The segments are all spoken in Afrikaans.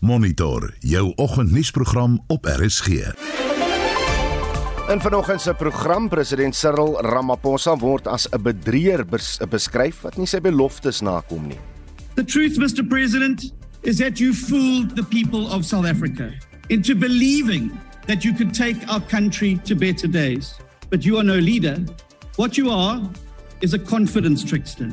Monitor jou oggendnuusprogram op RSG. In vanoggend se program president Cyril Ramaphosa word as 'n bedrieër bes beskryf wat nie sy beloftes nakom nie. The truth Mr President is that you fooled the people of South Africa into believing that you could take our country to better days. But you are no leader. What you are is a confidence trickster.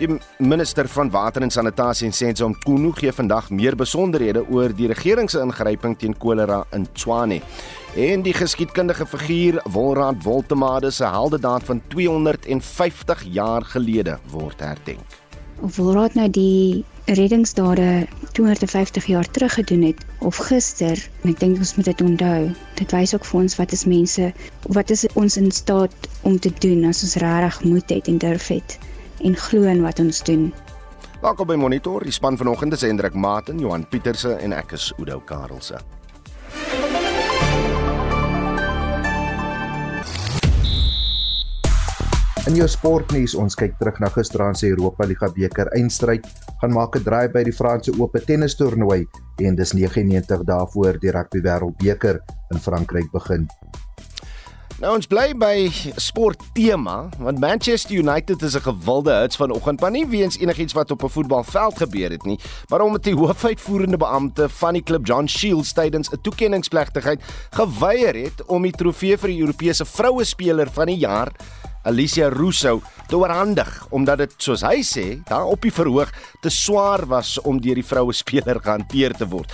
Die minister van water en sanitasie en Senzo Mkhunu gee vandag meer besonderhede oor die regering se ingryping teen kolera in Tshwane. En die geskiedkundige figuur Wolrad Woltemade se heldedaad van 250 jaar gelede word herdenk. Wolrad nou die reddingsdade 250 jaar terug gedoen het of gister ek dink ons moet dit onthou. Dit wys ook vir ons wat is mense wat is ons in staat om te doen as ons regtig moed het en durf het en glo in wat ons doen. Welkom by Monitor. Die span vanoggend is Hendrik Maten, Johan Pieterse en ek is Udo Karelse. In jou sportnuus, ons kyk terug na gisteraand se Europa Liga beker eindstryd, gaan maak 'n draai by die Franse Ope tennistoernooi en dis 99 dae voor die rugby wêreldbeker in Frankryk begin. Nou ons bly by sport tema want Manchester United is 'n gewilde hits vanoggend, maar nie weens enigiets wat op 'n voetbalveld gebeur het nie, maar omdat die hoofuitvoerende beampte van die klub John Shields tydens 'n toekenningsplegtigheid geweier het om die trofee vir die Europese vroue speler van die jaar Alicia Russo te oorhandig omdat dit soos hy sê daar op die verhoog te swaar was om deur die vroue speler gehanteer te word.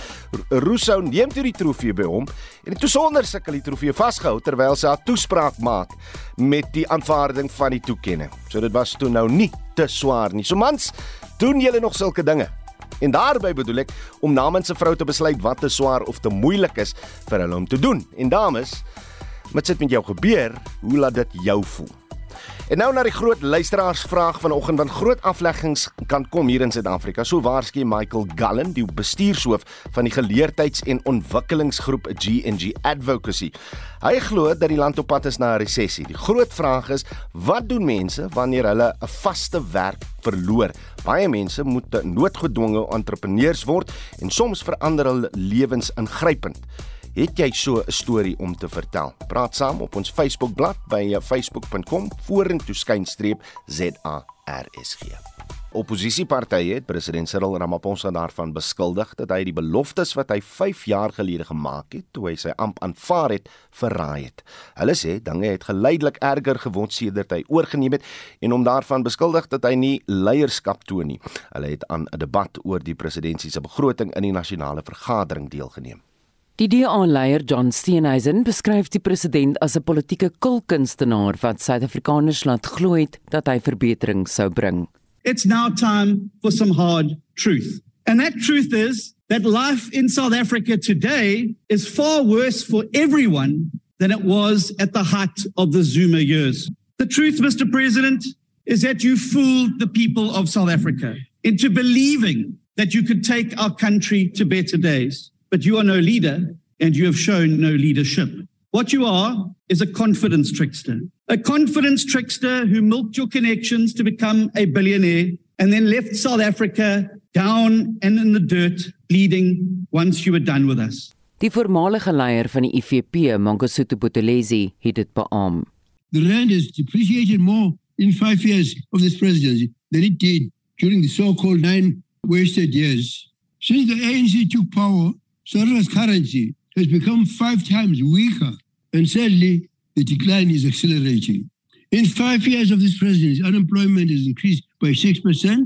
Russo neem toe die trofee by hom en het sonder sukkel die trofee vasgehou terwyl sy haar toespraak maak met die aanvaarding van die toekenning. So dit was toe nou nie te swaar nie. So mans, doen julle nog sulke dinge? En daarby bedoel ek om namens 'n vrou te besluit wat te swaar of te moeilik is vir hulle om te doen. En dames, wat sit met jou gebeur? Hoe laat dit jou voel? En nou na die groot luisteraarsvraag vanoggend want groot afleggings kan kom hier in Suid-Afrika. So waarskynlik Michael Gallen, die bestuurshoof van die geleerdheids- en ontwikkelingsgroep G&G Advocacy. Hy glo dat die land op pad is na 'n resessie. Die groot vraag is, wat doen mense wanneer hulle 'n vaste werk verloor? Baie mense moet noodgedwonge entrepreneurs word en soms verander hulle lewens ingrypend. Het jy so 'n storie om te vertel? Praat saam op ons Facebookblad by facebook.com vorentoe skynstreep ZARSG. Opposisiepartye het president Cyril Ramaphosa daarvan beskuldig dat hy die beloftes wat hy 5 jaar gelede gemaak het toe hy sy amp aanvaar het, verraai het. Hulle sê dinge het geleidelik erger geword sedert hy oorgeneem het en hom daarvan beskuldig dat hy nie leierskap toon nie. Hulle het aan 'n debat oor die presidentsie se begroting in die nasionale vergadering deelgeneem. Die DA-leier John Steenhuisen beskryf die president as 'n politieke kulkunstenaar wat Suid-Afrikaners laat glo het dat hy verbetering sou bring. It's now time for some hard truth. And that truth is that life in South Africa today is far worse for everyone than it was at the height of the Zuma years. The truth, Mr. President, is that you fooled the people of South Africa into believing that you could take our country to better days. But you are no leader and you have shown no leadership. What you are is a confidence trickster. A confidence trickster who milked your connections to become a billionaire and then left South Africa down and in the dirt, bleeding once you were done with us. Die voormalige leier van die IFP, Mangosuthu Buthelezi, het dit beamoen. The rand has depreciated more in 5 years of this presidency than it did during the so-called nine wasted years. Since the ANC took power, South Africa's currency has become five times weaker, and sadly, the decline is accelerating. In five years of this presidency, unemployment has increased by 6%.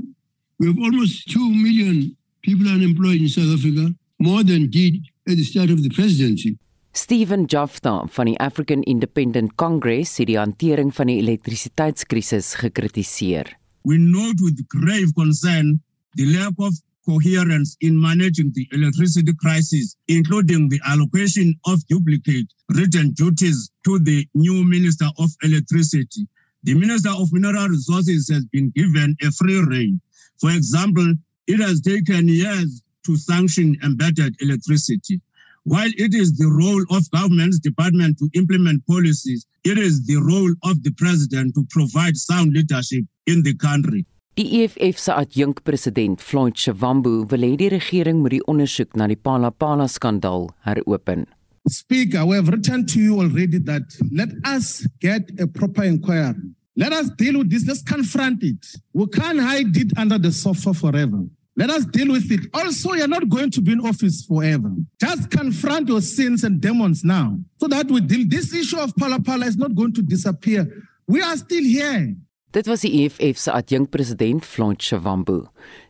We have almost 2 million people unemployed in South Africa, more than did at the start of the presidency. Stephen Jafta van die African Independent Congress het die hantering van die elektrisiteitskrisis gekritiseer. We note with grave concern the lack of coherence in managing the electricity crisis, including the allocation of duplicate written duties to the new Minister of Electricity. The Minister of Mineral Resources has been given a free rein. For example, it has taken years to sanction embedded electricity. While it is the role of government's department to implement policies, it is the role of the president to provide sound leadership in the country. Die EFF se adjunkpresident, Floyd Shivambu, wil hê die regering moet die ondersoek na die Palapala skandaal heropen. Speaker, we have written to you already that let us get a proper inquiry. Let us deal with this. Let's confront it. We can't hide it under the sofa forever. Let us deal with it. Also, you're not going to be in office forever. Just confront your sins and demons now so that we deal. This issue of Pala Pala is not going to disappear. We are still here. Dit was die EFF se adjunkpresident Floyd Shivambu.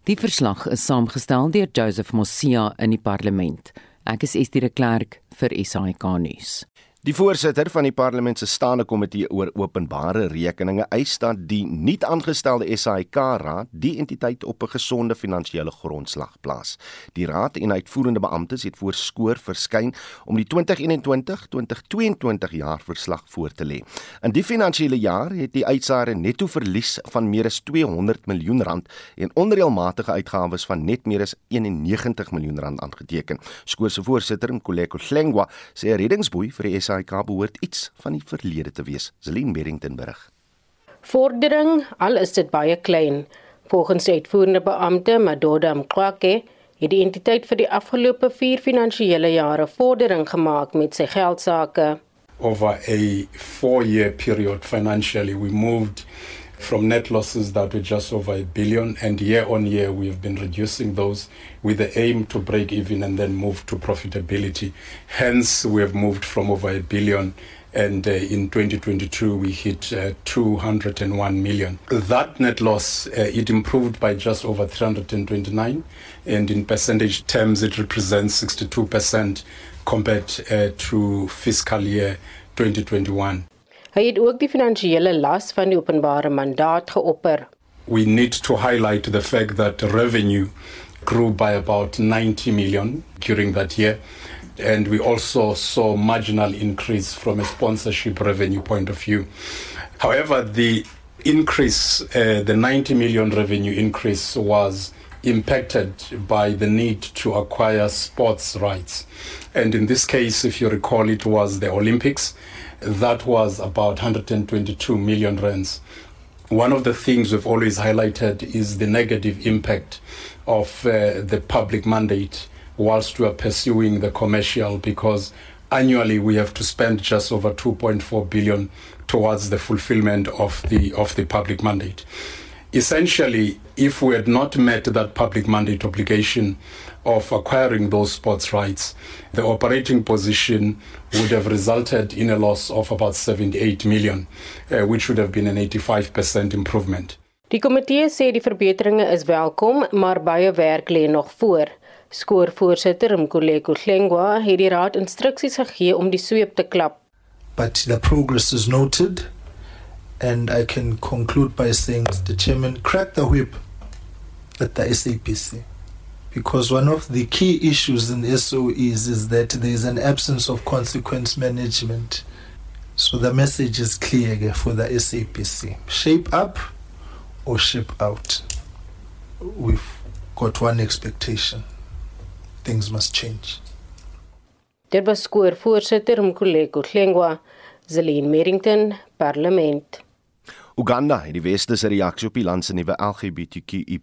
Die verslag is saamgestel deur Joseph Mosia in die parlement. Ek is Estie de Klerk vir SAK nuus. Die voorsitter van die parlement se staande komitee oor openbare rekeninge eis dat die nuut aangestelde SAIK-raad die entiteit op 'n gesonde finansiële grondslag plaas. Die raad en uitvoerende beamptes het voorskoor verskyn om die 2021-2022 jaar verslag voor te lê. In die finansiële jaar het die uitsaare netto verlies van meer as 200 miljoen rand en onreëlmatige uitgawes van net meer as 91 miljoen rand aangeteken. Skoor se voorsitter, Nkuleko Hlengwa, sê 'n reddingsboei vir die SAIK behoort iets van die verlede te wees. Zelin Merrington berig. Vordering, al is dit baie klein, volgens die uitvoerende beampte Madoda Mqwake, het die entiteit vir die afgelope 4 finansiële jare vordering gemaak met sy geldsaake. Over a 4-year period financially, we moved from net losses that were just over a billion and year on year we have been reducing those with the aim to break even and then move to profitability. Hence we have moved from over a billion and uh, in 2022 we hit uh, 201 million. That net loss uh, it improved by just over 329 and in percentage terms it represents 62% compared uh, to fiscal year 2021 Hy het ook die finansiële las van die openbare mandaat geopper. We need to highlight the fact that revenue grew by about 90 million during that year and we also saw marginal increase from a sponsorship revenue point of view. However, the increase uh, the 90 million revenue increase was impacted by the need to acquire sports rights. And in this case, if you recall, it was the Olympics that was about 122 million rands. One of the things we've always highlighted is the negative impact of uh, the public mandate whilst we are pursuing the commercial because annually we have to spend just over 2.4 billion towards the fulfillment of the of the public mandate essentially if we had not met that public mandate obligation of acquiring those sports rights, the operating position would have resulted in a loss of about 78 million, uh, which would have been an 85% improvement. Die komitee sê die verbeteringe is welkom, maar baie werk lê nog voor. Skoorvoorsitter Mkoleko Hlengwa het die raad instruksies gegee om die sweep te klap. But the progress is noted and I can conclude by saying the chairman cracked the whip at the SAPC. Because one of the key issues in SOEs is that there is an absence of consequence management. So the message is clear for the SAPC shape up or shape out. We've got one expectation things must change. Dit was Mkhuleko Hlengwa, Zelin Merrington, Parlement. Uganda het die weste se reaksie op die land se nuwe LGBTQI+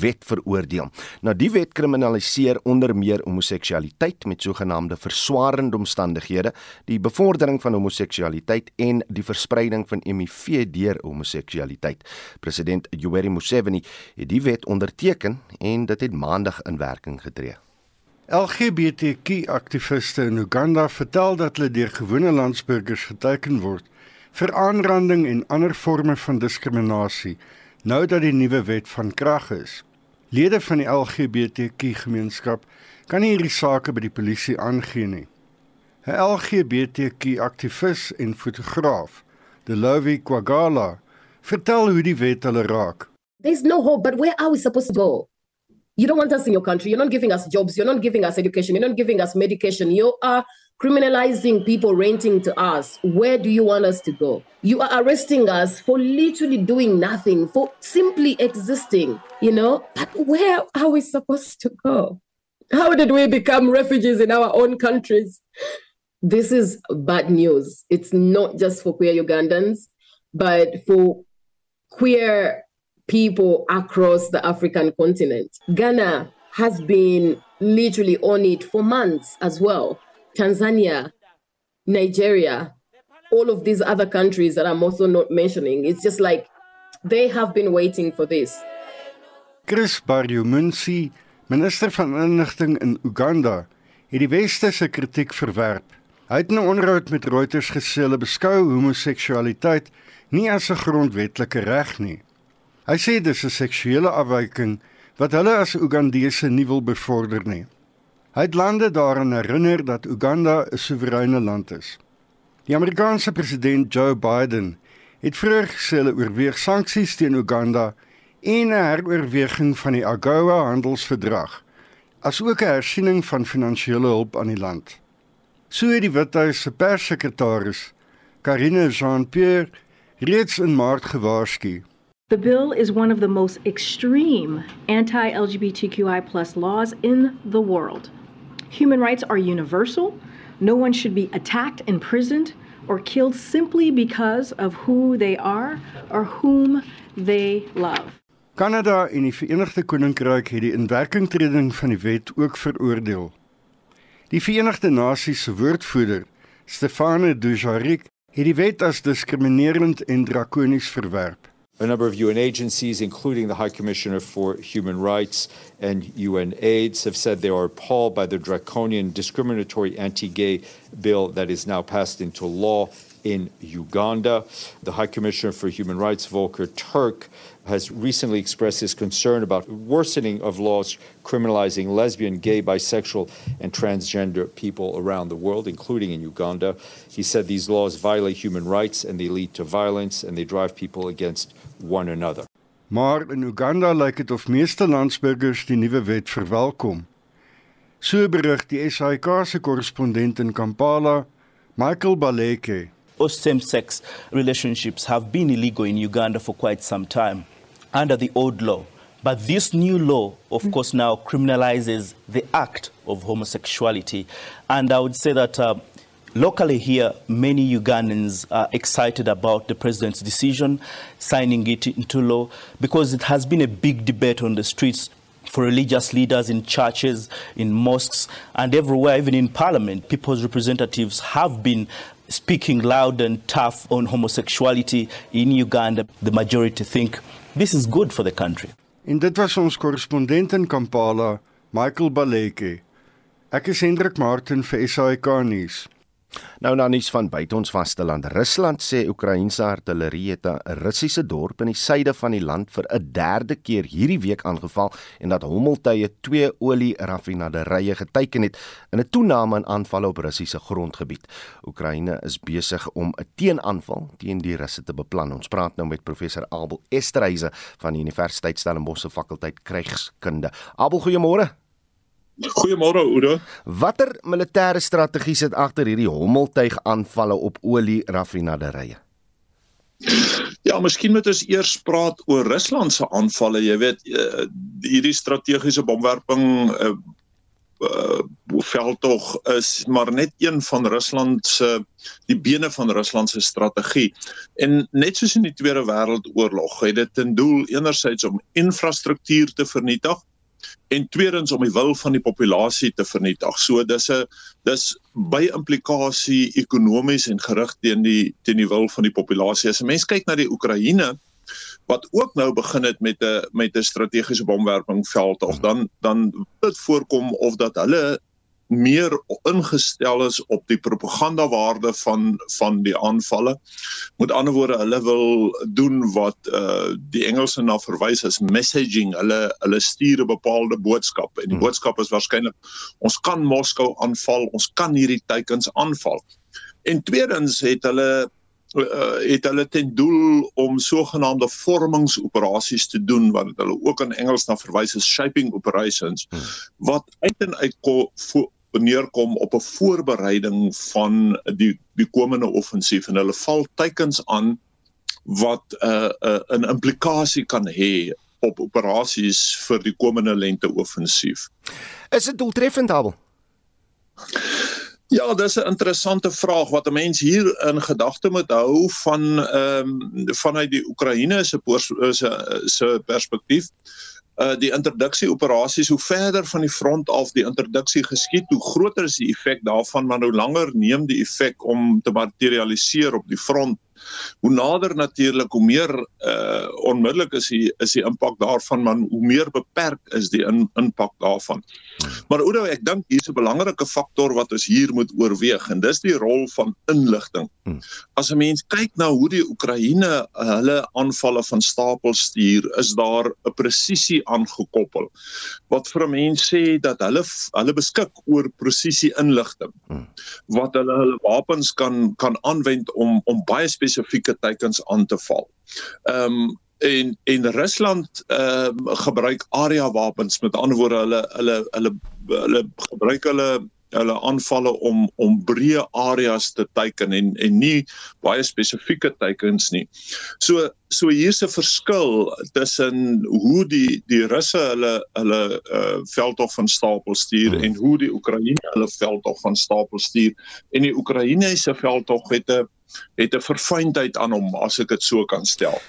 wet veroordeel. Nou die wet kriminaliseer onder meer homoseksualiteit met sogenaamde verswaarende omstandighede, die bevordering van homoseksualiteit en die verspreiding van HIV deur homoseksualiteit. President Yoweri Museveni het die wet onderteken en dit het maandag in werking getree. LGBTQ-aktiviste in Uganda vertel dat hulle deur gewone landsburgers geteken word vir aanranding en ander forme van diskriminasie nou dat die nuwe wet van krag is. Lede van die LGBTQ gemeenskap kan nie hierdie sake by die polisie aangee nie. 'n LGBTQ aktivis en fotograaf, Delovi Kwagala, vertel hoe die wet hulle raak. There's no hope, but where are we supposed to go? You don't want us in your country. You're not giving us jobs. You're not giving us education. You're not giving us medication. You are criminalizing people renting to us. Where do you want us to go? You are arresting us for literally doing nothing, for simply existing, you know? But where are we supposed to go? How did we become refugees in our own countries? This is bad news. It's not just for queer Ugandans, but for queer people across the African continent. Ghana has been literally on it for months as well. Tanzania, Nigeria, all of these other countries that I'm also not mentioning. It's just like they have been waiting for this. Chris Baryomunsi, minister van inligting in Uganda, het die weste se kritiek verwerp. Hy het 'n onderhoud met Reuters gesê hulle beskou homoseksualiteit nie as 'n grondwetlike reg nie. Hy sê dis 'n seksuele afwyking wat hulle as Ugandese nie wil bevorder nie. Hy het lande daaraan herinner dat Uganda 'n soewereine land is. Die Amerikaanse president Joe Biden het vroeër gesê hulle oorweeg sanksies teen Uganda en 'n heroorweging van die AGOA handelsverdrag, asook 'n hersiening van finansiële hulp aan die land. So het die Withuis se perssekretaris, Karine Jean-Pierre, reeds in Maart gewaarsku. The bill is one of the most extreme anti-LGBTQI+ laws in the world. Human rights are universal. No one should be attacked, imprisoned, or killed simply because of who they are or whom they love. Kanada en die Verenigde Koninkryk het die inwerkingtreding van die wet ook veroordeel. Die Verenigde Nasies se woordvoerder, Stefane Dujarric, het die wet as diskriminerend en drakonies verwerp. A number of UN agencies, including the High Commissioner for Human Rights and UNAIDS, have said they are appalled by the draconian discriminatory anti gay bill that is now passed into law in Uganda. The High Commissioner for Human Rights, Volker Turk, has recently expressed his concern about worsening of laws criminalizing lesbian, gay, bisexual, and transgender people around the world, including in Uganda. He said these laws violate human rights and they lead to violence and they drive people against one another. Maar in Uganda lyk dit of meeste landsburgers die nuwe wet verwelkom. So berig die SAK se korrespondent in Kampala, Michael Baleke. Same-sex relationships have been illegal in Uganda for quite some time under the old law. But this new law, of course, now criminalizes the act of homosexuality. And I would say that uh, locally here, many Ugandans are excited about the president's decision, signing it into law, because it has been a big debate on the streets for religious leaders in churches, in mosques, and everywhere, even in parliament. People's representatives have been speaking loud and tough on homosexuality in Uganda. The majority think this is good for the country. En dit was ons korrespondent in Kampala, Michael Baleke. Ek is Hendrik Martin vir SAK nuus. Nou na nuus van buite ons vasteland. Rusland sê Oekraïense artillerie het 'n Russiese dorp in die suide van die land vir 'n derde keer hierdie week aangeval en dat hommeltuie twee olie raffinaderye geteken het in 'n toename in aanvalle op Russiese grondgebied. Oekraïne is besig om 'n teenaanval teen die Russe te beplan. Ons praat nou met professor Abel Esterhuise van die Universiteit Stellenbosch se fakulteit krygskunde. Abel, goeiemôre. Goeiemôre Oudo. Watter militêre strategie sit agter hierdie hommeltuig aanvalle op olie raffinaderye? Ja, miskien moet ons eers praat oor Rusland se aanvalle. Jy weet, uh, hierdie strategiese bomwerping uh, uh veldtog is maar net een van Rusland se die bene van Rusland se strategie. En net soos in die Tweede Wêreldoorlog, het dit ten doel enerzijds om infrastruktuur te vernietig en tweedens om die wil van die populasie te vernietig. So dis 'n dis by implikasie ekonomies en gerig teen die teen die wil van die populasie. As 'n mens kyk na die Oekraïne wat ook nou begin het met 'n met 'n strategiese bomwerping veldtog, dan dan dit voorkom of dat hulle meer ingestel is op die propagandawaarde van van die aanvalle. Met ander woorde, hulle wil doen wat uh die Engelse na verwys as messaging. Hulle hulle stuur 'n bepaalde boodskap en die hmm. boodskap is waarskynlik ons kan Moskou aanval, ons kan hierdie teikens aanval. En tweedens het hulle uh, het hulle ten doel om sogenaamde vormingsoperasies te doen wat hulle ook in Engels na verwys as shaping operations hmm. wat uit en uit neerkom op 'n voorbereiding van die die komende offensief en hulle val teikens aan wat 'n uh, 'n uh, 'n implikasie kan hê op operasies vir die komende lente offensief. Is dit doeltreffend Abel? Ja, dis 'n interessante vraag wat 'n mens hier in gedagte moet hou van ehm um, vanuit die Oekraïne se se se perspektief. Uh die interdiksie operasies hoe verder van die front af die interdiksie geskied, hoe groter is die effek daarvan, maar hoe langer neem die effek om te materialiseer op die front hoe nader natuurlik hoe meer uh onmiddellik is die is die impak daarvan maar hoe meer beperk is die in, impak daarvan. Maar Oudo ek dink hier's 'n belangrike faktor wat ons hier moet oorweeg en dis die rol van inligting. As 'n mens kyk na hoe die Oekraïne hulle aanvalle van stapel stuur, is daar 'n presisie aangekoppel wat vir 'n mens sê dat hulle hulle beskik oor presisie inligting wat hulle hulle wapens kan kan aanwend om om baie spesifieke teikens aan te val. Ehm um, en en Rusland ehm um, gebruik area wapens met ander woorde hulle hulle hulle hulle gebruik hulle hulle aanvalle om om breë areas te teiken en en nie baie spesifieke teikens nie. So so hier's 'n verskil tussen hoe die die Russe hulle hulle uh, veldtog van stapel stuur hmm. en hoe die Oekraïne hulle veldtog van stapel stuur en die Oekraïne se veldtog het 'n het 'n verfynheid aan hom as ek dit so kan stel.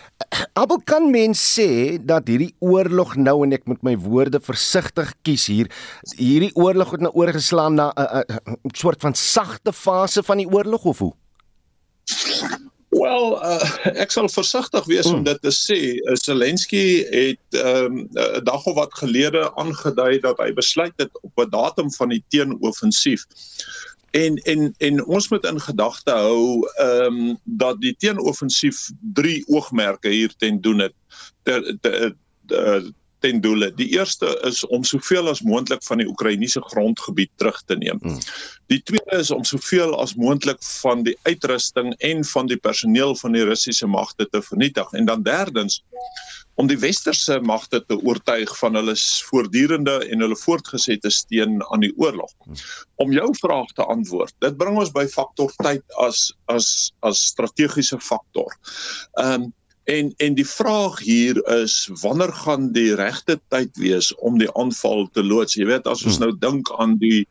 Abel kan mens sê dat hierdie oorlog nou en ek moet my woorde versigtig kies hier hierdie oorlog het nou oorgeslaan na 'n soort van sagte fase van die oorlog of hoe? Wel, uh, ek sal versigtig wees om hmm. dit te sê. Zelensky het ehm, 'n um, dag of wat gelede aangedui dat hy besluit het op 'n datum van die teenoffensief En en en ons moet in gedagte hou ehm um, dat die teenoffensief drie oogmerke hier ten doen het. Ter, ter, ter, ten doele. Die eerste is om soveel as moontlik van die Oekraïense grondgebied terug te neem. Hmm. Die tweede is om soveel as moontlik van die uitrusting en van die personeel van die Russiese magte te vernietig. En dan derdens om die westerse magte te oortuig van hulle voortdurende en hulle voortgesette steun aan die oorlog. Om jou vraag te antwoord, dit bring ons by faktor tyd as as as strategiese faktor. Ehm um, en en die vraag hier is wanneer gaan die regte tyd wees om die aanval te loods? Jy weet as ons hmm. nou dink aan die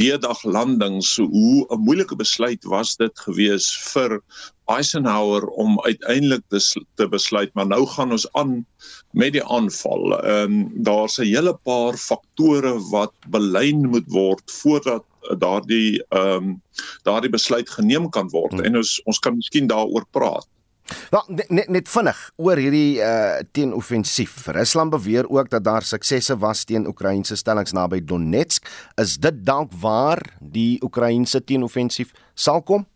D-dag landing so hoe 'n moeilike besluit was dit gewees vir Eisenhower om uiteindelik te, te besluit maar nou gaan ons aan met die aanval. Ehm um, daar's 'n hele paar faktore wat belyn moet word voordat daardie ehm um, daardie besluit geneem kan word hmm. en ons ons kan miskien daaroor praat. Wel net net vinnig oor hierdie uh teenoffensief. Rusland beweer ook dat daar suksesse was teen Oekraïense stellings naby Donetsk. Is dit dalk waar die Oekraïense teenoffensief sal kom?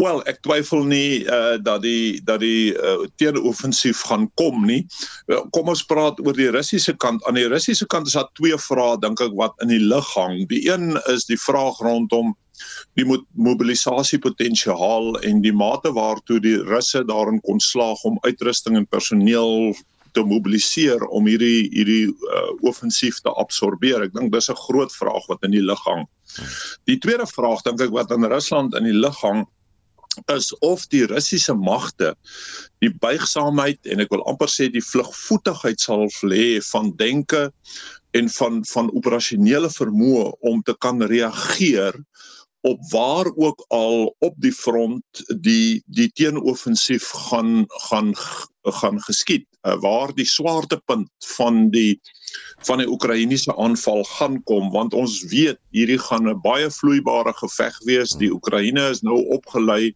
Wel, ek twyfel nie uh dat die dat die uh, teenoffensief gaan kom nie. Uh, kom ons praat oor die Russiese kant. Aan die Russiese kant is daar twee vrae dink ek wat in die lug hang. Die een is die vraag rondom die mobilisasiepotensiaal en die mate waartoe die Russe daarin kon slaag om uitrusting en personeel te mobiliseer om hierdie hierdie uh, offensief te absorbeer. Ek dink dis 'n groot vraag wat in die lug hang. Die tweede vraag dink ek wat in Rusland in die lug hang is of die Russiese magte die buigsaamheid en ek wil amper sê die vlugvoetigheid sal lê van denke en van van operasionele vermoë om te kan reageer op waar ook al op die front die die teenoffensief gaan gaan gaan geskied waar die swaartepunt van die van die Oekraïense aanval gaan kom want ons weet hierdie gaan 'n baie vloeibare geveg wees. Die Oekraïne is nou opgelei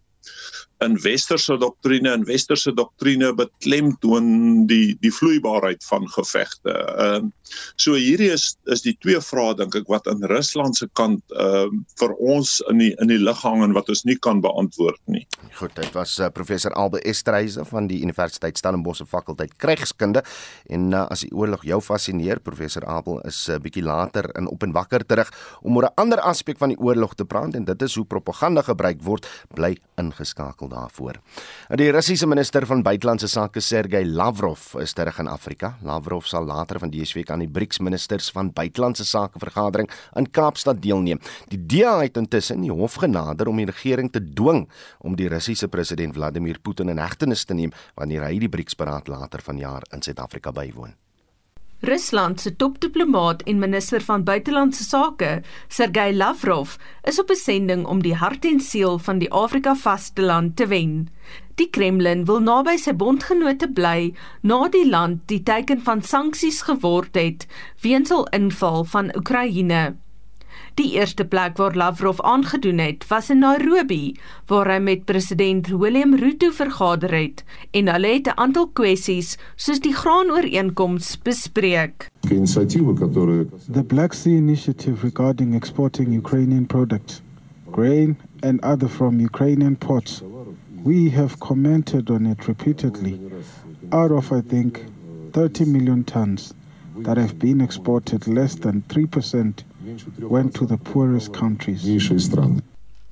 in westerse doktrine en westerse doktrine beklemtoon die die vloeibaarheid van gevegte. Ehm uh, so hierdie is is die twee vrae dink ek wat in Rusland se kant ehm uh, vir ons in die in die lig hang en wat ons nie kan beantwoord nie. Goed, dit was uh, professor Albe Estreise van die Universiteit Stellenbosch se fakulteit Krygskunde en uh, as die oorlog jou fascineer, professor Abel is 'n uh, bietjie later in op en wakker terug om oor 'n ander aspek van die oorlog te praat en dit is hoe propaganda gebruik word, bly ingeskakel skakel daarvoor. Die Russiese minister van buitelandse sake Sergey Lavrov is terug in Afrika. Lavrov sal later van dese week aan die BRICS ministers van buitelandse sake vergadering in Kaapstad deelneem. Die DA het intussen die hof genader om die regering te dwing om die Russiese president Vladimir Putin in hegtenis te neem wanneer hy die BRICS beraad later vanjaar in Suid-Afrika bywoon. Rusland se topdiplomaat en minister van buitelandse sake, Sergey Lavrov, is op 'n sending om die hart en siel van die Afrika vasteland te wen. Die Kremlin wil naby sy bondgenote bly na die land die teken van sanksies geword het weens hul inval van Oekraïne. Die eerste plek waar Lavrov aangedoen het, was in Nairobi, waar hy met president William Ruto vergader het en hulle het 'n aantal kwessies soos die graanooreenkoms bespreek. The Black Sea Initiative regarding exporting Ukrainian products, grain and other from Ukrainian ports. We have commented on it repeatedly. Out of I think 30 million tons that have been exported, less than 3% went to the poorest countries.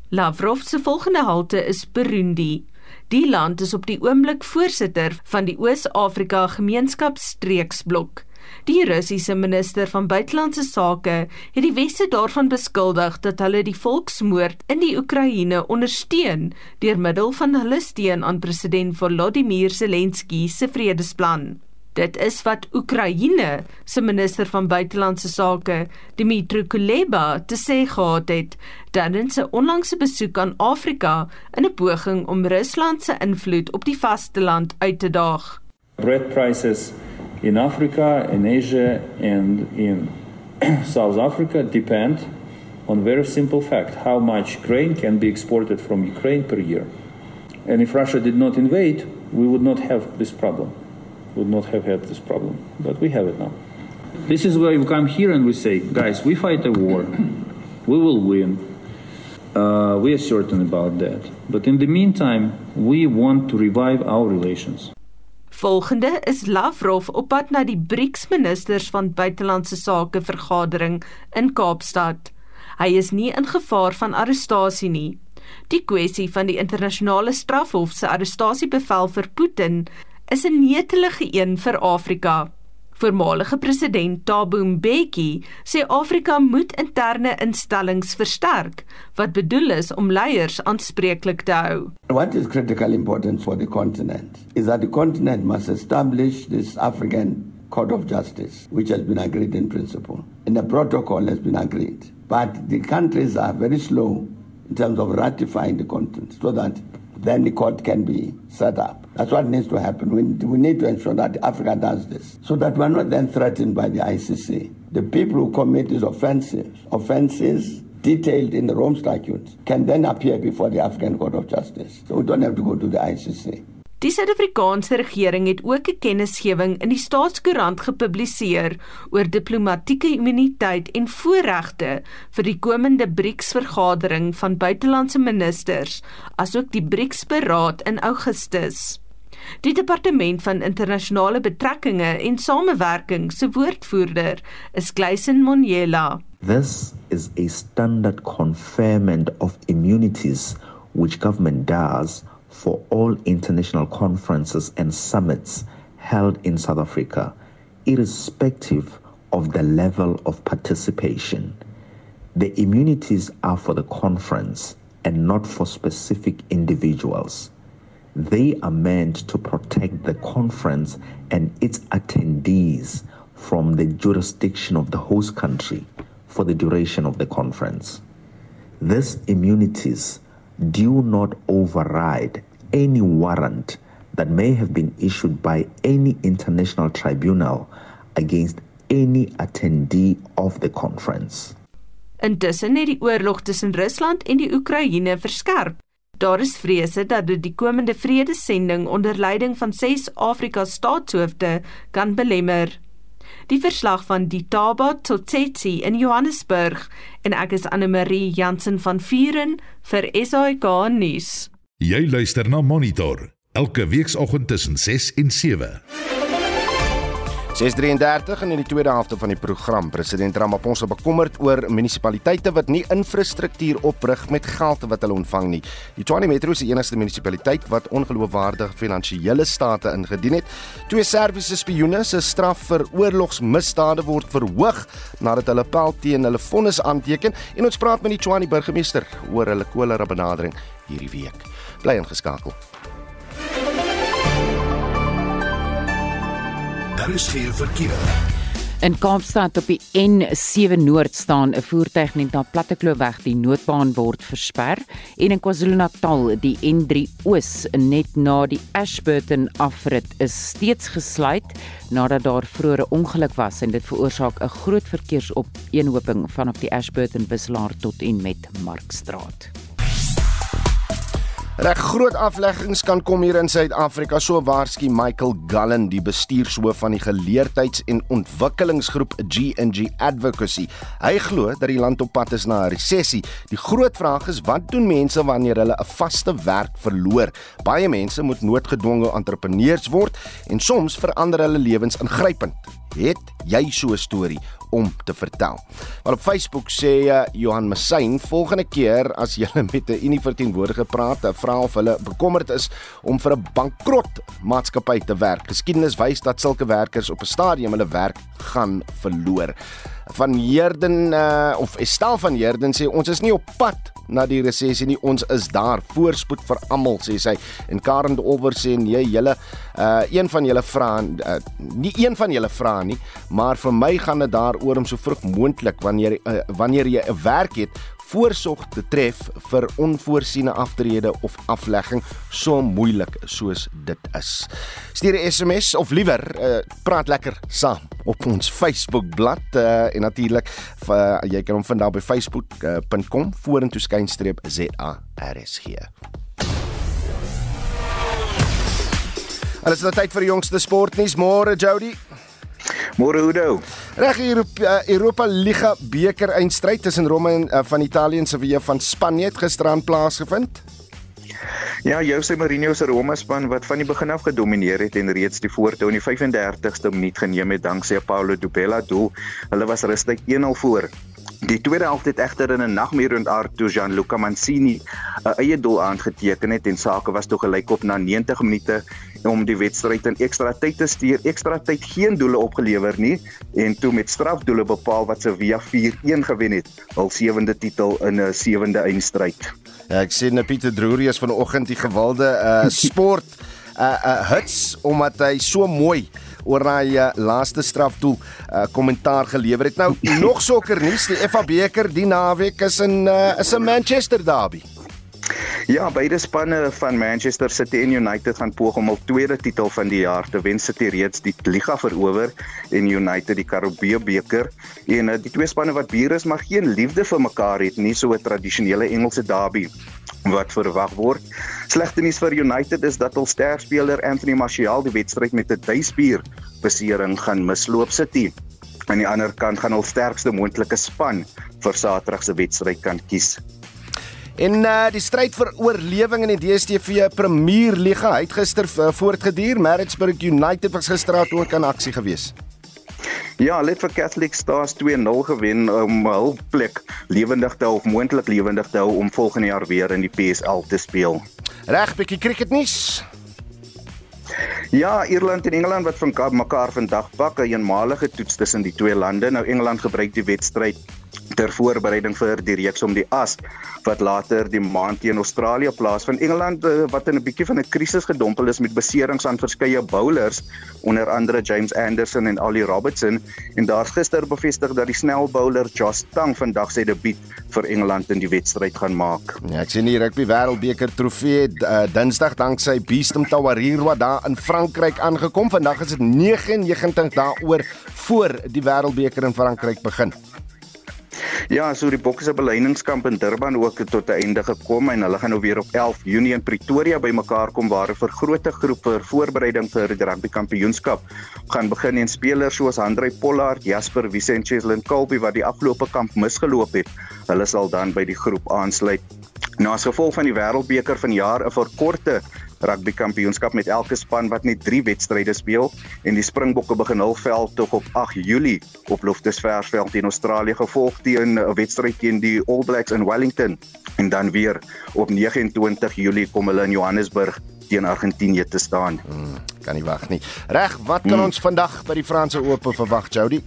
Lavrov se volgende halte is Burundi. Die land is op die oomblik voorsitter van die Oos-Afrika Gemeenskapsstreeksblok. Die Russiese minister van buitelandse sake het die weste daarvan beskuldig dat hulle die volksmoord in die Oekraïne ondersteun deur middel van hulle steun aan president Volodymyr Zelensky se vredesplan. Dit is wat Oekraïne se minister van buitelandse sake, Dmytro Kuleba, te sê gehad het tydens 'n onlangse besoek aan Afrika in 'n poging om Rusland se invloed op die vasteland uit te daag. Bread prices in Africa, in Asia and in South Africa depend on very simple fact how much grain can be exported from Ukraine per year. And if Russia did not invade, we would not have this problem. Would not have had this problem. But we have it now. This is why we come here and we say, guys, we fight a war. We will win. Uh, we are certain about that. But in the meantime, we want to revive our relations. Volgende is Lavrov op pad na die BRICS-ministers van buitelandse sake vergadering in Kaapstad. Hy is nie in gevaar van arrestasie nie. Die kwessie van die internasionale strafhof se arrestasiebevel vir Putin is 'n netelige een vir Afrika. Voormalige president Thabo Mbeki sê Afrika moet interne instellings versterk wat bedoel is om leiers aanspreeklik te hou. What is critically important for the continent is that the continent must establish this African Court of Justice which has been agreed in principle and the protocol has been agreed. But the countries are very slow in terms of ratifying the content so that then the court can be set up. That's what needs to happen. We, we need to ensure that Africa does this so that we're not then threatened by the ICC. The people who commit these offenses, offenses detailed in the Rome Statute, can then appear before the African Court of Justice. So we don't have to go to the ICC. Die Suid-Afrikaanse regering het ook 'n kennisgewing in die staatskoerant gepubliseer oor diplomatieke immuniteit en voorregte vir die komende BRICS-vergadering van buitelandse ministers, asook die BRICS-beraad in Augustus. Die departement van internasionale betrekkinge en samewerking se woordvoerder is Gleison Monyela. This is a standard conferment of immunities which government does for all international conferences and summits held in South Africa, irrespective of the level of participation. The immunities are for the conference and not for specific individuals. They are meant to protect the conference and its attendees from the jurisdiction of the host country for the duration of the conference. These immunities do not override any warrant that may have been issued by any international tribunal against any attendee of the conference. Intussen het die oorlog tussen Rusland en die Oekraïne verskerp. Daar is vrese dat dit die komende vredesending onder leiding van 6 Afrika staatshoofde kan belemmer. Die verslag van Ditaba Totsetsi in Johannesburg en ek is Anne Marie Jansen van Vuren vir SAK nuus. Jy luister na Monitor elke weekoggend tussen 6 en 7. 633 en in die tweede helfte van die program president Ramaphosa bekommerd oor munisipaliteite wat nie infrastruktuur oprig met geld wat hulle ontvang nie. Die Tshwane Metro is die enigste munisipaliteit wat ongeloofwaardige finansiële state ingedien het. Twee Serviese spioene se straf vir oorlogsmisdade word verhoog nadat hulle pel teen hulle vonnis aanteken en ons praat met die Tshwane burgemeester oor hulle kolera benadering hierdie week. Bly ingeskakel. Daar is geen verkeer. In Kaapstad op die N7 Noord staan 'n voertuig net na Plattekloof die noodbaan word versper en in KwaZulu-Natal die N3 Oos net na die Ashburton afrit is steeds gesluit nadat daar vroeër 'n ongeluk was en dit veroorsaak 'n groot verkeersopeenhoping vanaf die Ashburton Wisselaar tot en met Markstraat. Reg groot afleggings kan kom hier in Suid-Afrika, so waarsku Michael Gallen, die bestuurshoof van die geleerdheids- en ontwikkelingsgroep G&G Advocacy. Hy glo dat die land op pad is na 'n resessie. Die groot vraag is wat doen mense wanneer hulle 'n vaste werk verloor? Baie mense moet noodgedwonge entrepreneurs word en soms verander hulle lewens ingrypend. Het jy so 'n storie om te vertel? Maar op Facebook sê uh, Johan Messin, volgende keer as jy met 'n Unie verteenwoordiger praat, vra of hulle bekommerd is om vir 'n bankrot maatskappy te werk. Geskiedenis wys dat sulke werkers op 'n stadium hulle werk gaan verloor. Van Herden uh, of Estel van Herden sê ons is nie op pad na die resessie nie. Ons is daar. Voorspoed vir almal sê sy. En Karen de Olver sê nee, julle uh een van julle vra uh, nie een van julle vra nie, maar vir my gaan dit daaroor om so vroeg moontlik wanneer uh, wanneer jy 'n werk het voorsorg te tref vir onvoorsiene aftrede of aflegging so moeilik soos dit is. Stuur 'n SMS of liewer uh, praat lekker saam op ons Facebook bladsy uh, en natuurlik uh, jy kan hom vind daar by facebook.com uh, vorentoe skynstreep ZARSG. Alles is nou tyd vir die jongste sportnuus môre Jody. Môre Udo. Reg hier op uh, Europa Liga beker eindstryd tussen Roma en uh, van Italië en Sevilla van Spanje het gisteraan plaasgevind. Ja, Jose Mourinho se Roma span wat van die begin af gedomeineer het en reeds die voortou in die 35ste minuut geneem het danksy Paulo Dybala doel. Hulle was rustig 1-0 voor. Die tweede helfte het egter in 'n nagmerrie ontaard toe Gianluca Mancini 'n eie doel aangeteken het en sake was toe gelyk op na 90 minute om die wedstryd in ekstra tyd te stuur. Ekstra tyd geen doele opgelewer nie en toe met strafdoele bepaal wat Sevilla 4-1 gewen het, hul sewende titel in 'n sewende eindstryd. Ja, ek sien Pieter Droorie is vanoggend die gewilde uh sport uh uh hits omdat hy so mooi oor daai uh, laaste strafdoel uh kommentaar gelewer het. Nou nog sokker nuus, die FA beker die naweek is in uh is 'n Manchester derby. Ja, beide spanne van Manchester City en United gaan poog om hul tweede titel van die jaar te wen. City reeds die liga verower en United die Carabao beker. En uh, die twee spanne wat bure is, maar geen liefde vir mekaar het nie, so 'n tradisionele Engelse derby wat verwag word. Slegte nuus vir United is dat hul sterspeler Anthony Martial die wedstryd met 'n duispier besering gaan misloop City. Aan die ander kant gaan hul sterkste moontlike span vir Saterdag se wedstryd kan kies. En uh die stryd vir oorlewing in die DStv Premier Liga het gister uh, voortgeduur. Maritzburg United was gisteraand ook in aksie gewees. Ja, hulle het vir Catholic Stars 2-0 gewen om hul plek lewendig te hou of moontlik lewendig te hou om volgende jaar weer in die PSL te speel. Reg, bietjie cricketnuus. Ja, Ierland en Engeland wat van mekaar vandag pak 'n eenmalige toets tussen die twee lande. Nou Engeland gebruik die wedstryd ter voorbereiding vir die reeks om die as wat later die maand teen Australië plaas van Engeland eh, wat in 'n bietjie van 'n krisis gedompel is met beserings aan verskeie bowlers onder andere James Anderson en Ali Robertson en daar's gister bevestig dat die snel bowler Josh Tang vandag sy debuut vir Engeland in die wedstryd gaan maak. Ja, ek sien hier rugby wêreldbeker trofee uh, Dinsdag danksy Beestem Tawarirwa daar in Frankryk aangekom. Vandag is dit 99 dae oor voor die wêreldbeker in Frankryk begin. Ja, so die Bokke se beleidingskamp in Durban ook tot 'n einde gekom en hulle gaan nou weer op 11 Junie in Pretoria bymekaar kom waar 'n vergrote groep vir voorbereiding vir die rugby kampioenskap gaan begin en spelers soos Andre Pollard, Jasper Vicente en Colby wat die afgelope kamp misgeloop het, hulle sal dan by die groep aansluit. Nou as gevolg van die Wêreldbeker van jaar 'n verkorte rugby kampioenskap met elke span wat net 3 wedstryde speel en die Springbokke begin hul veld tog op 8 Julie op Loftus Versveld in Australië gevolg teen 'n wedstryd teen die All Blacks in Wellington en dan weer op 29 Julie kom hulle in Johannesburg teen Argentinië te staan. Hmm, kan nie wag nie. Reg, wat kan hmm. ons vandag by die Franse Ope verwag, Jody?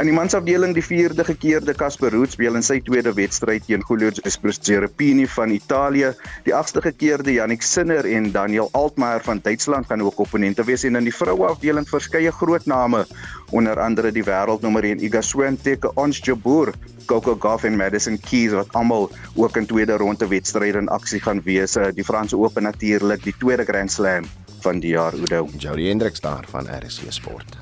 In die mansafdeling die vierde gekeerde Casper Ruud speel in sy tweede wedstryd teen Giulio Ceruppini van Italië. Die agste gekeerde Jannik Sinner en Daniel Altmaier van Duitsland gaan ook opponente wees en in die vroue afdeling verskeie groot name onder andere die wêreldnommer 1 Iga Swiatek, Ons Jabeur, Coco Gauff en Madison Keys wat almal ook in tweede ronde wedstryde in aksie gaan wees. Die Franse Ope natuurlik, die tweede Grand Slam van die jaar Udo. Jody Hendricks daar van RSC Sport.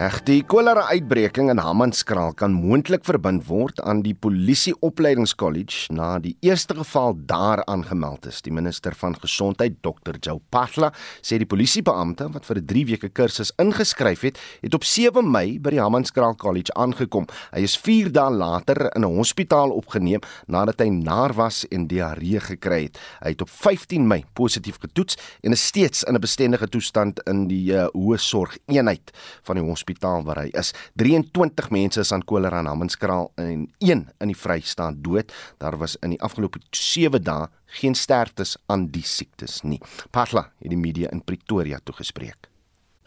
Ag die kolera uitbreking in Hammanskraal kan moontlik verbind word aan die polisie opleidingskollege na die eerste geval daar aangemeld is. Die minister van gesondheid, Dr. Joe Patla, sê die polisiebeampte wat vir 'n 3 weke kursus ingeskryf het, het op 7 Mei by die Hammanskraal College aangekom. Hy is 4 dae later in 'n hospitaal opgeneem nadat hy naar was en diarree gekry het. Hy het op 15 Mei positief getoets en is steeds in 'n bestendige toestand in die uh, hoë sorg eenheid van die hospitaal hospitaal waar hy is. 23 mense is aan kolera in Hammanskraal en 1 in die Vrystaat dood. Daar was in die afgelope 7 dae geen sterftes aan die siektes nie. Patla het die media in Pretoria toegespreek.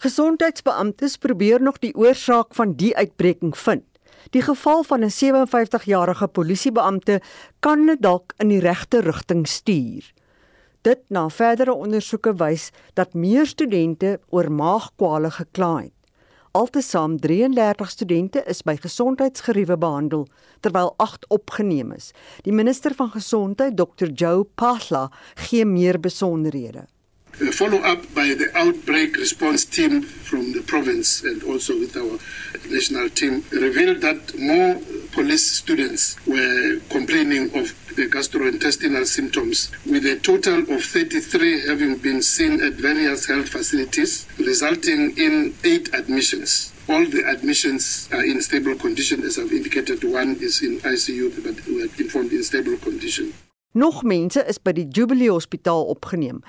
Gesondheidsbeamptes probeer nog die oorsaak van die uitbreking vind. Die geval van 'n 57-jarige polisiebeampte kan hulle dalk in die regte rigting stuur. Dit na verdere ondersoeke wys dat meer studente oor maagkwale gekla het. Altesaam 33 studente is by gesondheidsgeriewe behandel terwyl 8 opgeneem is. Die minister van gesondheid, Dr. Joe Pahla, gee meer besonderhede. Follow up by the outbreak response team from the province and also with our national team revealed that more police students were complaining of the gastrointestinal symptoms, with a total of 33 having been seen at various health facilities, resulting in eight admissions. All the admissions are in stable condition, as I've indicated. One is in ICU, but we are informed in stable condition. Nog mense is by die Jubilee Hospitaal opgeneem.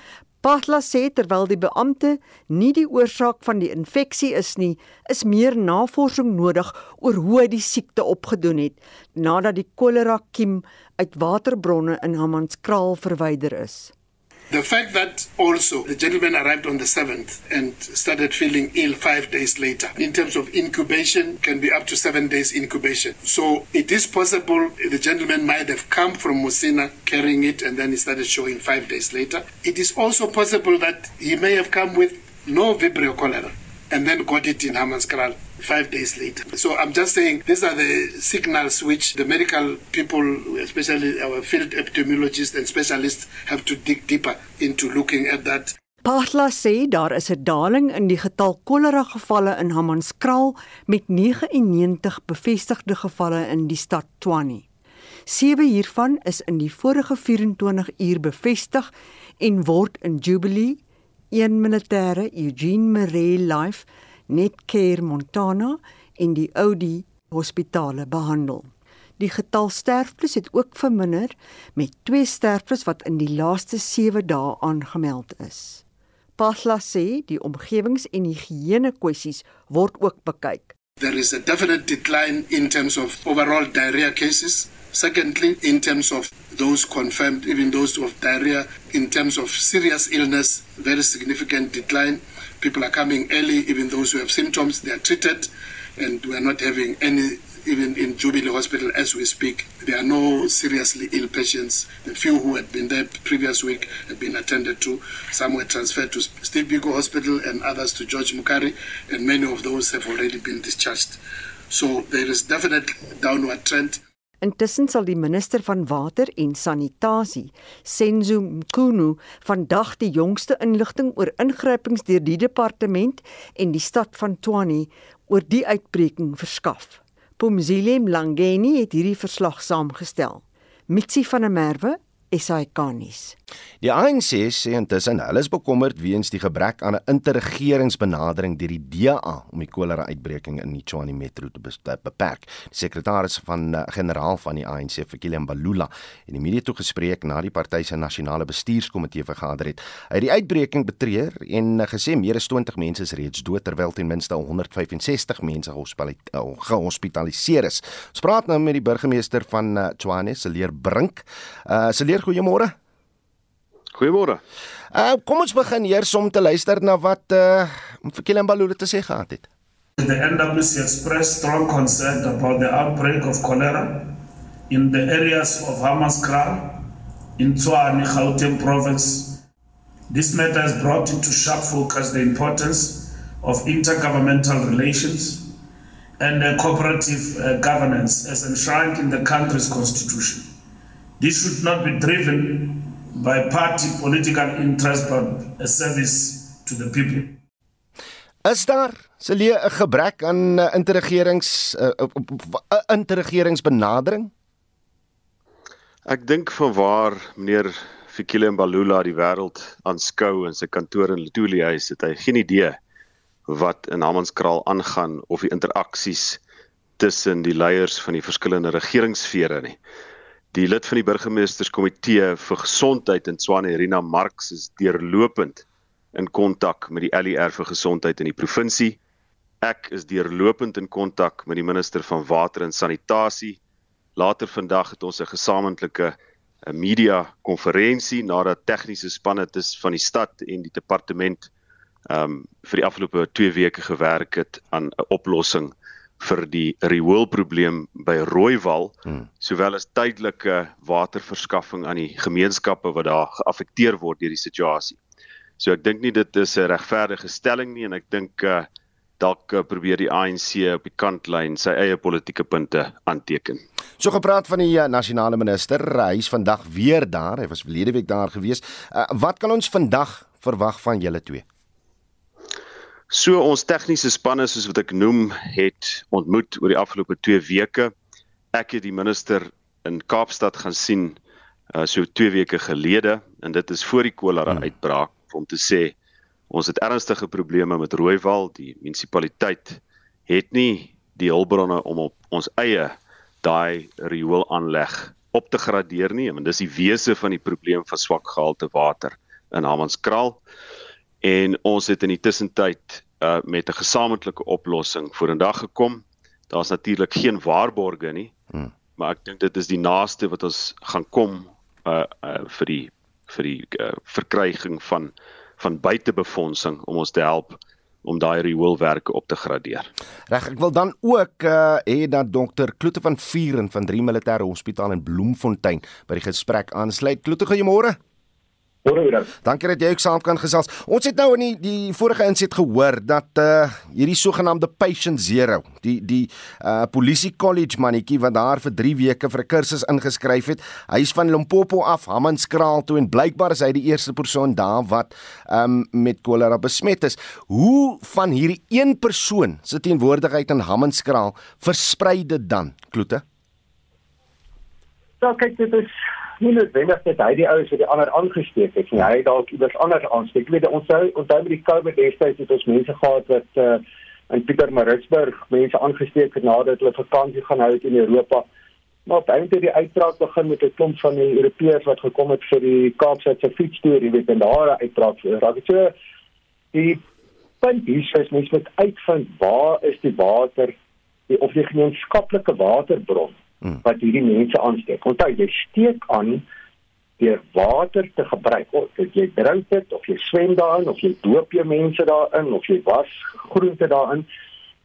Patla sê terwyl die beampte nie die oorsaak van die infeksie is nie, is meer navorsing nodig oor hoe hy die siekte opgedoen het nadat die kolera kiem uit waterbronne in Hammanskraal verwyder is. The fact that also the gentleman arrived on the 7th and started feeling ill five days later, in terms of incubation, can be up to seven days incubation. So it is possible the gentleman might have come from Musina carrying it and then he started showing five days later. It is also possible that he may have come with no Vibrio cholera and then got it in Hammanskraal five days later. So I'm just saying these are the signals which the medical people, especially our field epidemiologists and specialists, have to dig deeper into looking at that. Patla sê daar is 'n daling in die getal kolera gevalle in Hammanskraal met 99 bevestigde gevalle in die stad Tshwane. Sewe hiervan is in die vorige 24 uur bevestig en word in Jubilee een militêre Eugene Maree Life Netcare Montana en die Audi hospitale behandel. Die getal sterftes het ook verminder met twee sterftes wat in die laaste 7 dae aangemeld is. Pasla sê die omgewings- en higiëne kwessies word ook bekyk. There is a definite decline in terms of overall diarrhea cases. Secondly, in terms of those confirmed, even those of diarrhea, in terms of serious illness, very significant decline. People are coming early, even those who have symptoms, they are treated, and we are not having any, even in Jubilee Hospital as we speak. There are no seriously ill patients. The few who had been there previous week have been attended to. Some were transferred to Steve Biko Hospital and others to George Mukari, and many of those have already been discharged. So there is definitely downward trend. Intussen sal die minister van water en sanitasie, Senzo Mkhunu, vandag die jongste inligting oor ingrypings deur die departement en die stad van Tshwane oor die uitbreking verskaf. Pumzile Mlangeni het hierdie verslag saamgestel. Mitsi van der Merwe SAK-nuus. Die ANC sê intussen hulle is bekommerd weens die gebrek aan 'n interregeringsbenadering deur die DA om die kolera uitbreking in die Tshwane Metro te beperk. Die sekretaris van uh, generaal van die ANC, Fikile Mbalula, het die media toegespreek na die party se nasionale bestuurskomitee vergader het. Hy het die uitbreking betreur en uh, gesê meer as 20 mense is reeds dood terwyl ten minste 165 mense uh, gehospitaliseer is. Ons praat nou met die burgemeester van uh, Tshwane, Seleer Brink. Uh Seleer, goeiemôre. Goeiemôre. Uh kom ons begin eers om te luister na wat uh Fikile Mbalula te sê gehad het. The NWC expressed strong concern about the outbreak of cholera in the areas of Hammanskraal in Tshwane, Gauteng province. This matter has brought into sharp focus the importance of intergovernmental relations and uh, cooperative uh, governance as enshrined in the country's constitution. This should not be driven by party political interest but a service to the people. Is daar Celie 'n gebrek aan uh, interregerings 'n uh, uh, interregeringsbenadering? Ek dink van waar meneer Fikile Mbalula die wêreld aanskou in sy kantoor in Letoile huis, het hy geen idee wat in Hammanskraal aangaan of die interaksies tussen die leiers van die verskillende regeringssfere nie. Die lid van die burgemeesterskomitee vir gesondheid in Swane Irina Marx is deurlopend in kontak met die LER vir gesondheid in die provinsie. Ek is deurlopend in kontak met die minister van water en sanitasie. Later vandag het ons 'n gesamentlike eh, media konferensie nadat tegniese spanne tussen van die stad en die departement ehm um, vir die afgelope 2 weke gewerk het aan 'n oplossing vir die rioolprobleem by Rooiwal hmm. sowel as tydelike waterverskaffing aan die gemeenskappe wat daar geaffekteer word deur die situasie. So ek dink nie dit is 'n regverdige stelling nie en ek dink uh, dalk uh, probeer die ANC op die kantlyn sy eie politieke punte aanteken. So gepraat van die uh, nasionale minister, hy is vandag weer daar. Hy was verlede week daar gewees. Uh, wat kan ons vandag verwag van julle twee? So ons tegniese spanne soos wat ek noem het ontmoet oor die afgelope 2 weke. Ek het die minister in Kaapstad gaan sien uh, so 2 weke gelede en dit is voor die kolera hmm. uitbraak om te sê ons het ernstige probleme met Rooiwal. Die munisipaliteit het nie die hulpbronne om op ons eie daai riool aanleg op te gradeer nie. En dis die wese van die probleem van swak gehalte water in Hammanskraal en ons het in die tussentyd uh met 'n gesamentlike oplossing vorendag gekom. Daar's natuurlik geen waarborge nie. Hmm. Maar ek dink dit is die naaste wat ons gaan kom uh, uh vir die vir die uh, verkryging van van buitebefondsing om ons te help om daai rioolwerke op te gradeer. Reg, ek wil dan ook uh hê dat dokter Kloete van Vuren van 3 Militêre Hospitaal in Bloemfontein by die gesprek aansluit. Kloete, goeiemôre. Dankie dat jy ook saam kan gesels. Ons het nou in die, die vorige inset gehoor dat uh hierdie sogenaamde patient zero, die die uh polisie college mannetjie wat daar vir 3 weke vir 'n kursus ingeskryf het, hy is van Limpopo af Hammanskraal toe en blykbaar is hy die eerste persoon daar wat um met kolera besmet is. Hoe van hierdie een persoon se teenwoordigheid in Hammanskraal versprei dit dan, Kloete? Ja, kyk, dit is nie noodwendig dat hy die ouens wat die ander aangesteek het nie. Hy het dalk iewers anders aansteek. Ek weet onthou onthou met die COVID destyds het ons mense gehad wat uh in Pietermaritzburg mense aangesteek het nadat hulle vakansie gaan hou in Europa. Maar einde die uitbraak begin met 'n klomp van die Europeërs wat gekom het vir die Kaapstadse fietsstoer, jy weet, en daar 'n uitbraak. Raak dit so die punt is mens moet uitvind waar is die water die of die gemeenskaplike waterbron Hmm. wat hierdie mense aansteek. Onthou, jy steek aan deur water te gebruik. Of jy drink dit of jy swem daarin of jy doop jou mense daarin of jy was groente daarin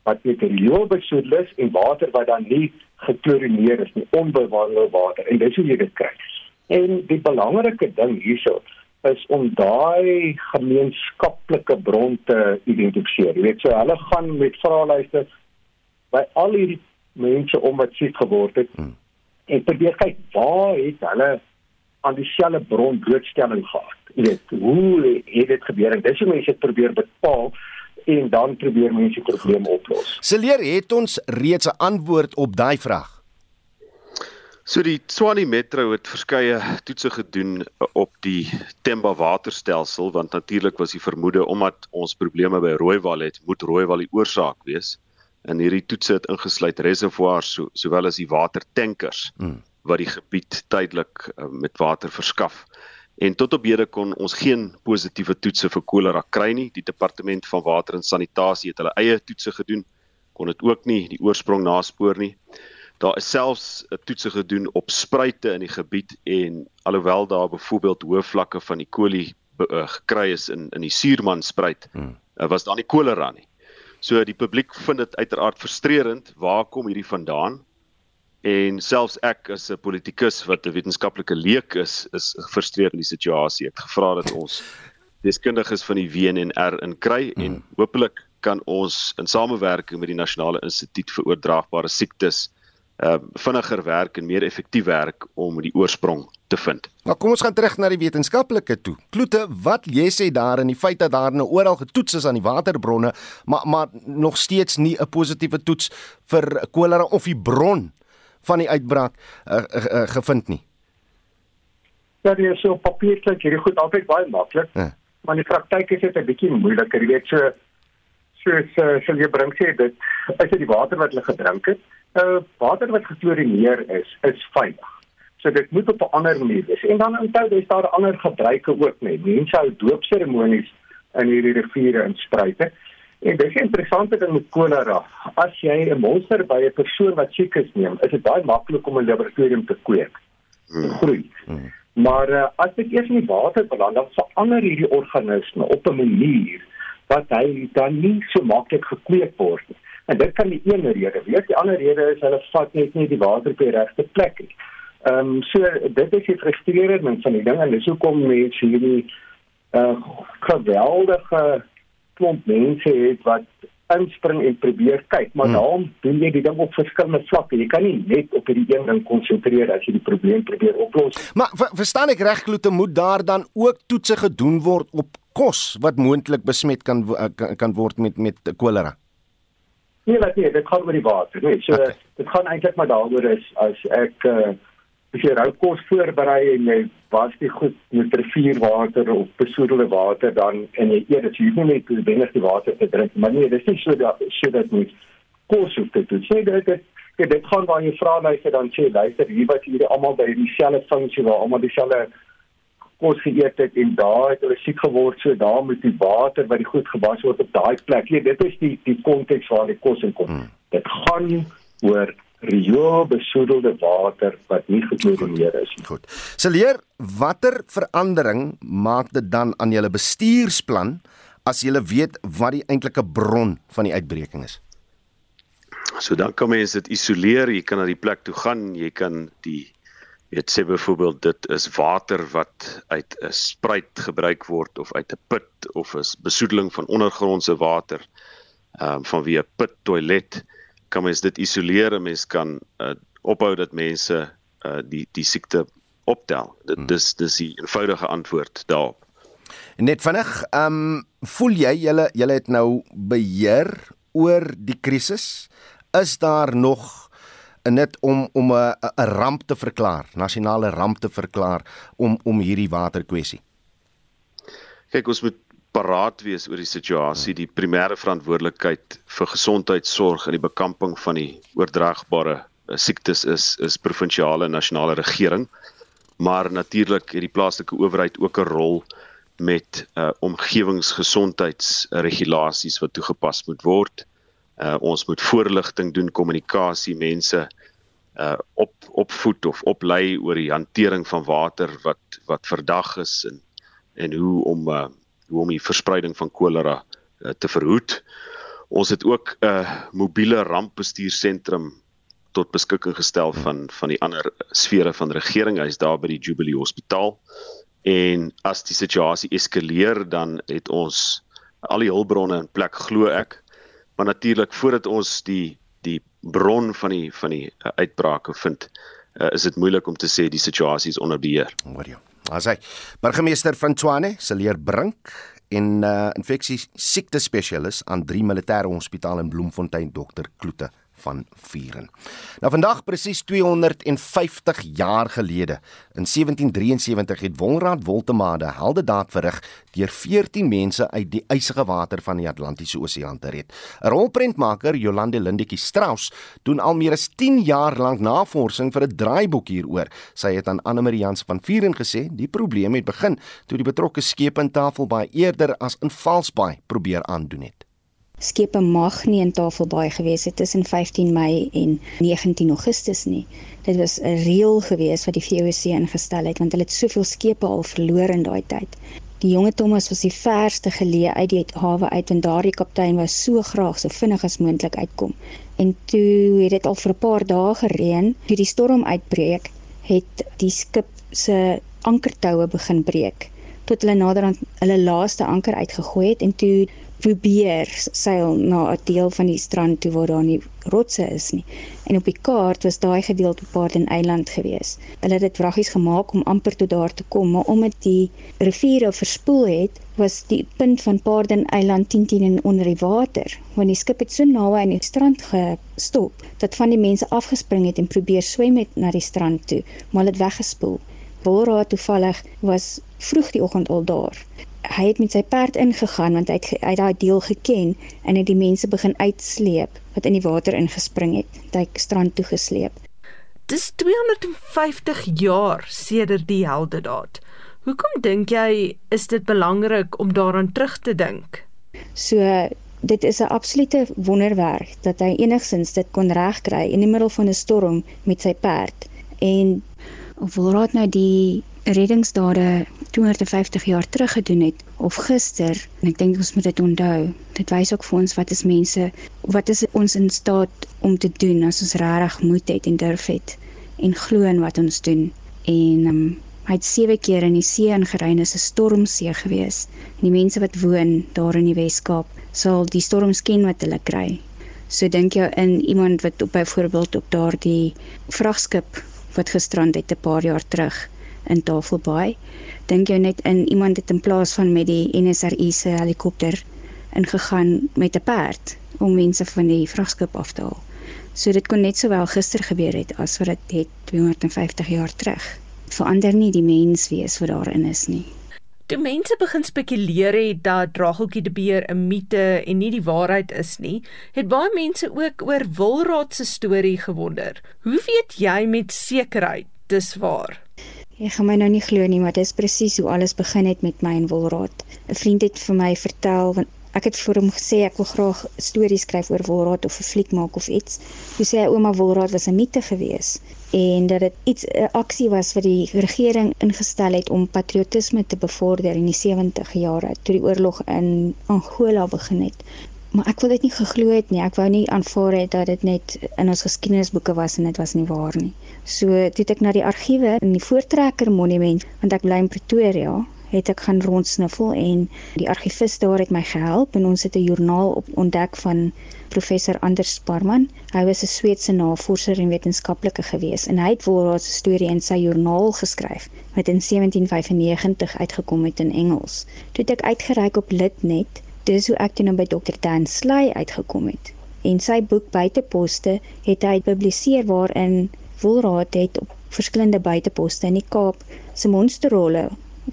wat met rioolbesoedeling en water wat dan nie geklorineer is nie, onbewaarde water en dis hoe jy dit kry. En die belangrike ding hierso is om daai gemeenskaplike bron te identifiseer. Jy weet so hulle gaan met vraelyste by al hierdie mense om wat siek geword het. Hmm. En probeer kyk waar het hulle aan dieselfde bron blootstelling gehad. Jy weet, hoe het dit gebeur? En dis hoe mense probeer bepaal en dan probeer mense probleme oplos. Seleer het ons reeds 'n antwoord op daai vraag. So die Tshwane Metro het verskeie toetse gedoen op die Temba waterstelsel want natuurlik was die vermoede omdat ons probleme by Rooiwal het, moet Rooiwal die oorsaak wees en hierdie toetse het ingesluit reservoirs so, sowel as die watertankers hmm. wat die gebied tydelik uh, met water verskaf. En tot op hede kon ons geen positiewe toetse vir kolera kry nie. Die departement van water en sanitasie het hulle eie toetse gedoen, kon dit ook nie die oorsprong naspoor nie. Daar is selfs 'n toetse gedoen op spruite in die gebied en alhoewel daar byvoorbeeld hoë vlakke van E. coli uh, gekry is in in die suurmanspruit, hmm. uh, was daar nie kolera nie. So die publiek vind dit uiteraard frustrerend, waar kom hierdie vandaan? En selfs ek as 'n politikus wat 'n wetenskaplike leek is, is gefrustreerd in die situasie. Ek het gevra dat ons deskundiges van die WNR in kry en hopelik kan ons in samewerking met die Nasionale Instituut vir Oordraagbare Siektes uh vinniger werk en meer effektief werk om die oorsprong te vind. Maar kom ons gaan terug na die wetenskaplike toe. Kloete, wat jy sê daar in die feit dat daar nou oral getoets is aan die waterbronne, maar maar nog steeds nie 'n positiewe toets vir kolera of die bron van die uitbraak uh, uh, uh, gevind nie. Ja, dit is so papier klink hierdie goed altyd baie maklik. Ja. Maar in die praktyk is dit 'n bietjie moeiliker. Jy weet so soos uh, sal jy bring sê dit is dit die water wat hulle gedrink het uh, water wat geklorineer is, is veilig. So dit moet op 'n ander manier wees. En dan onthou jy daar ander gebruike ook net. Mense hou doopseremonies in hierdie riviere en spruite. En dis 'n interessante ding met kolera. As jy 'n monster by 'n persoon wat siek is neem, is dit baie maklik om 'n laboratorium te kweek. Hmm. Groei. Hmm. Maar uh, as dit eers in die water beland, dan verander hierdie organisme op 'n manier wat hy dan nie so maklik gekweek word nie. En dit kan die een rede wees. Die ander rede is hulle vat net nie die water op die regte plek nie. Ehm um, so dit is die frustrerende van die ding en dis hoekom mense hierdie uh geweldige klomp mense het wat inspring en probeer kyk, maar hmm. daarom doen jy die ding op verskillende vlakke. Jy kan nie net op hierdie een ding konsentreer as jy die probleem probeer oplos. Maar ver, verstaan ek reg Kloete moet daar dan ook toetse gedoen word op kos wat moontlik besmet kan kan word met met kolera? Nee, wat nee, dit gaan oor die water, nee. So okay. dit gaan eintlik maar daaroor is as ek uh as jy rou kos voorberei en jy was die goed met rivierwater of besoedelde water dan en jy eet dit jy hoef nie net binne die water te drink maar nee dis nie so dat so dat nie kos hoef te doen sê dit dit Ja, dit gaan waar jy vra nou sê dan sê luister hier wat hierdie almal by dieselfde funksie waar almal dieselfde kos geëet het en daar het hulle siek geword so daar moet die water wat die goed gewas word op daai plek. Nee, dit is die die konteks waar die kos in kom. Hmm. Dit gaan oor riool besoedelde water wat nie geklorineer is nie. Goed. Seleer, watter verandering maak dit dan aan julle bestuursplan as jy weet wat die eintlike bron van die uitbreking is? So dan kan mens dit isoleer, jy kan na die plek toe gaan, jy kan die weet sê byvoorbeeld dit is water wat uit 'n spruit gebruik word of uit 'n put of is besoedeling van ondergrondse water ehm um, van wie 'n put toilet kan mens dit isoleer en mens kan uh, ophou dat mense uh, die die siekte optel. Dit hmm. dis dis die eenvoudige antwoord daarop. Net vinnig ehm um, voel jy julle julle het nou beheer oor die krisis? Is daar nog en dit om om 'n 'n ramp te verklaar, nasionale ramp te verklaar om om hierdie waterkwessie. Kyk, ons moet paraat wees oor die situasie, die primêre verantwoordelikheid vir gesondheidsorg en die bekamping van die oordraagbare eh, siektes is is provinsiale en nasionale regering. Maar natuurlik het die plaaslike owerheid ook 'n rol met uh omgewingsgesondheidsregulasies wat toegepas moet word. Uh ons moet voorligting doen, kommunikasie, mense uh op opvoed of oplei oor die hantering van water wat wat verdag is en en hoe om uh hoe om die verspreiding van kolera uh, te verhoed. Ons het ook 'n uh, mobiele rampbestuursentrum tot beskikking gestel van van die ander sfere van regering. Hy's daar by die Jubilee Hospitaal. En as die situasie eskaleer, dan het ons al die hulpbronne in plek glo ek maar natuurlik voordat ons die die bron van die van die uh, uitbrake vind uh, is dit moeilik om te sê die situasie is onder beheer. Hoor jy. As hy burgemeester van Tshwane, Seleer Brink en uh, infeksie siekte spesialis aan 3 militêre hospitaal in Bloemfontein dokter Kloete van Vuren. Nou vandag presies 250 jaar gelede, in 1773 het Wolraad Woltemade helde daad verrig deur 14 mense uit die ysige water van die Atlantiese Oseaan te red. 'n Rolprentmaker, Jolande Lindetjie Strauss, doen al meer as 10 jaar lank navorsing vir 'n draaiboek hieroor. Sy het aan Anne Marie Jans van Vuren gesê, die probleem het begin toe die betrokke skep in Tafelbaai eerder as in Valsbaai probeer aandoen het. Skepe mag nie in Tafelbaai gewees het tussen 15 Mei en 19 Augustus nie. Dit was 'n reël gewees wat die VOC ingestel het want hulle het soveel skepe al verloor in daai tyd. Die jonge Thomas was die verste geleë uit die hawe uit en daardie kaptein wou so graag so vinnig as moontlik uitkom. En toe het dit al vir 'n paar dae gereën, toe die storm uitbreek, het die skip se ankertoue begin breek tot hulle naderhand hulle laaste anker uitgegooi het en toe probeer seil na 'n deel van die strand toe waar daar nie rotse is nie. En op die kaart was daai gedeelte Paarden Eiland gewees. Hulle het dit wraggies gemaak om amper tot daar te kom, maar omdat die riviere verspoel het, was die punt van Paarden Eiland 10 teen onder die water. Want die skip het so naby aan die strand gestop dat van die mense afgespring het en probeer swem met na die strand toe, maar het weggespoel. Wolraad toevallig was vroeg die oggend al daar. Hy het met sy perd ingegaan want hy het uit daai deel geken en het die mense begin uitsleep wat in die water ingespring het, hy strand toe gesleep. Dis 250 jaar sedert die heldedaad. Hoekom dink jy is dit belangrik om daaraan terug te dink? So dit is 'n absolute wonderwerk dat hy enigsins dit kon regkry in die middel van 'n storm met sy perd en of Wolraad nou die reddingsdade 250 jaar terug gedoen het of gister en ek dink ons moet dit onthou. Dit wys ook vir ons wat is mense wat is ons in staat om te doen as ons regtig moed het en durf het en glo in wat ons doen. En um, hy het sewe keer in die see ingerein is 'n stormsee gewees. En die mense wat woon daar in die Wes-Kaap sal die storms ken wat hulle kry. So dink jy in iemand wat op byvoorbeeld op daardie vragskip wat gestrand het 'n paar jaar terug in Tafelbaai. Dink jy net in iemand het in plaas van met die NSRI se helikopter ingegaan met 'n perd om mense van die vragskip af te haal. So dit kon net sowel gister gebeur het as wat dit het 250 jaar terug. Verander nie die mens wees wat daarin is nie. Toe mense begin spekuleer het dat Drageltjie die beer 'n mite en nie die waarheid is nie, het baie mense ook oor Wilraad se storie gewonder. Hoe weet jy met sekerheid dis waar? Jy gaan my nou nie glo nie, maar dis presies hoe alles begin het met my en Wilraad. 'n Vriend het vir my vertel want ek het vir hom gesê ek wil graag stories skryf oor Wilraad of 'n fliek maak of iets. Hy sê ouma Wilraad was 'n mite geweest en dat dit iets 'n aksie was wat die regering ingestel het om patriotisme te bevorder in die 70 jare toe die oorlog in Angola begin het. Maar ek wil dit nie geglo het nie. Ek wou nie aanvaar het dat dit net in ons geskiedenisboeke was en dit was nie waar nie. So toe ek na die argiewe in die Voortrekker Monument, want ek bly in Pretoria, het ek gaan rondsniffel en die argivist daar het my gehelp en ons het 'n joernaal op ontdek van professor Anders Sparman. Hy was 'n Sweedse navorser en wetenskaplike gewees en hy het Wolraad se storie in sy joernaal geskryf wat in 1795 uitgekom het in Engels. Toe het ek uitgereik op Litnet, dis hoe ek toe nou by Dr. Dan Sly uitgekom het. En sy boek Buiteposte het hy gepubliseer waarin Wolraad het op verskillende buiteposte in die Kaap se monsterrolle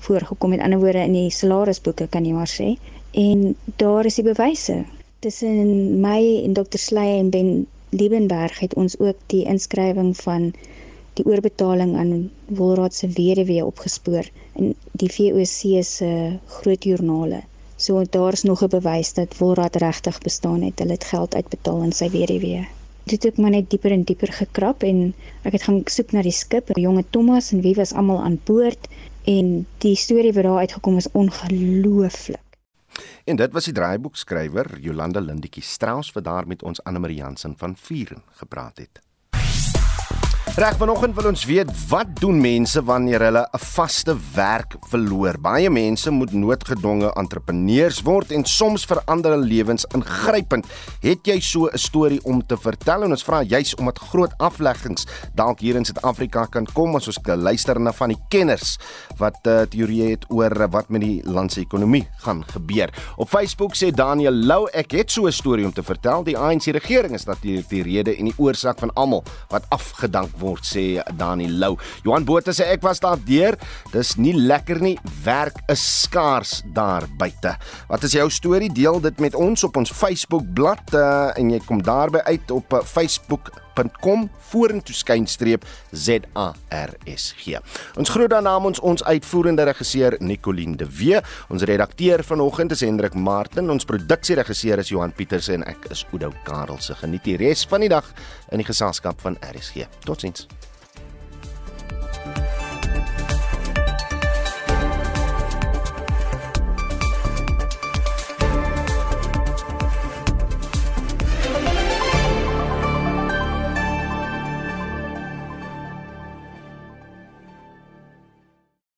voorgekom met ander woorde in die salarisboeke kan jy maar sê en daar is die bewyse tussen my en Dr Sley en Ben Liebenberg het ons ook die inskrywing van die oorbetaling aan Wolraad se weduwee opgespoor in die VOC se groot joernale. So daar's nog 'n bewys dat Wolraad regtig bestaan het. Hulle het geld uitbetaal aan sy weduwee. Dit het my net dieper en dieper gekrap en ek het gaan soek na die skip, die jonge Thomas en wie was almal aan boord en die storie wat daar uitgekom is ongelooflik. En dit was die draaiboekskrywer Jolanda Lindetjie Strauss wat daar met ons Anne Marie Jansen van Vuren gepraat het. Reg vanoggend wil ons weet wat doen mense wanneer hulle 'n vaste werk verloor. Baie mense moet noodgedwonge entrepreneurs word en soms verander hulle lewens ingrypend. Het jy so 'n storie om te vertel? En ons vra juis omdat groot afleggings dalk hier in Suid-Afrika kan kom as ons luister na van die kenners wat uh, teorieë het oor wat met die land se ekonomie gaan gebeur. Op Facebook sê Daniel Lou ek het so 'n storie om te vertel. Die ANC regering is natuurlik die rede en die oorsaak van almal wat afgedank word word sê Dani Lou. Johan Botha sê ek was daar deur. Dis nie lekker nie. Werk is skaars daar buite. Wat is jou storie? Deel dit met ons op ons Facebook bladsy uh, en jy kom daarby uit op uh, facebook.com vorentoe skynstreep ZARSG. Ons groet dan namens ons uitvoerende regisseur Nicoline de Wee, ons redakteur vanoggend is Hendrik Martin, ons produksieregisseur is Johan Pieterse en ek is Oudo Karelse. Geniet die res van die dag in die geselskap van RSG. Totsiens.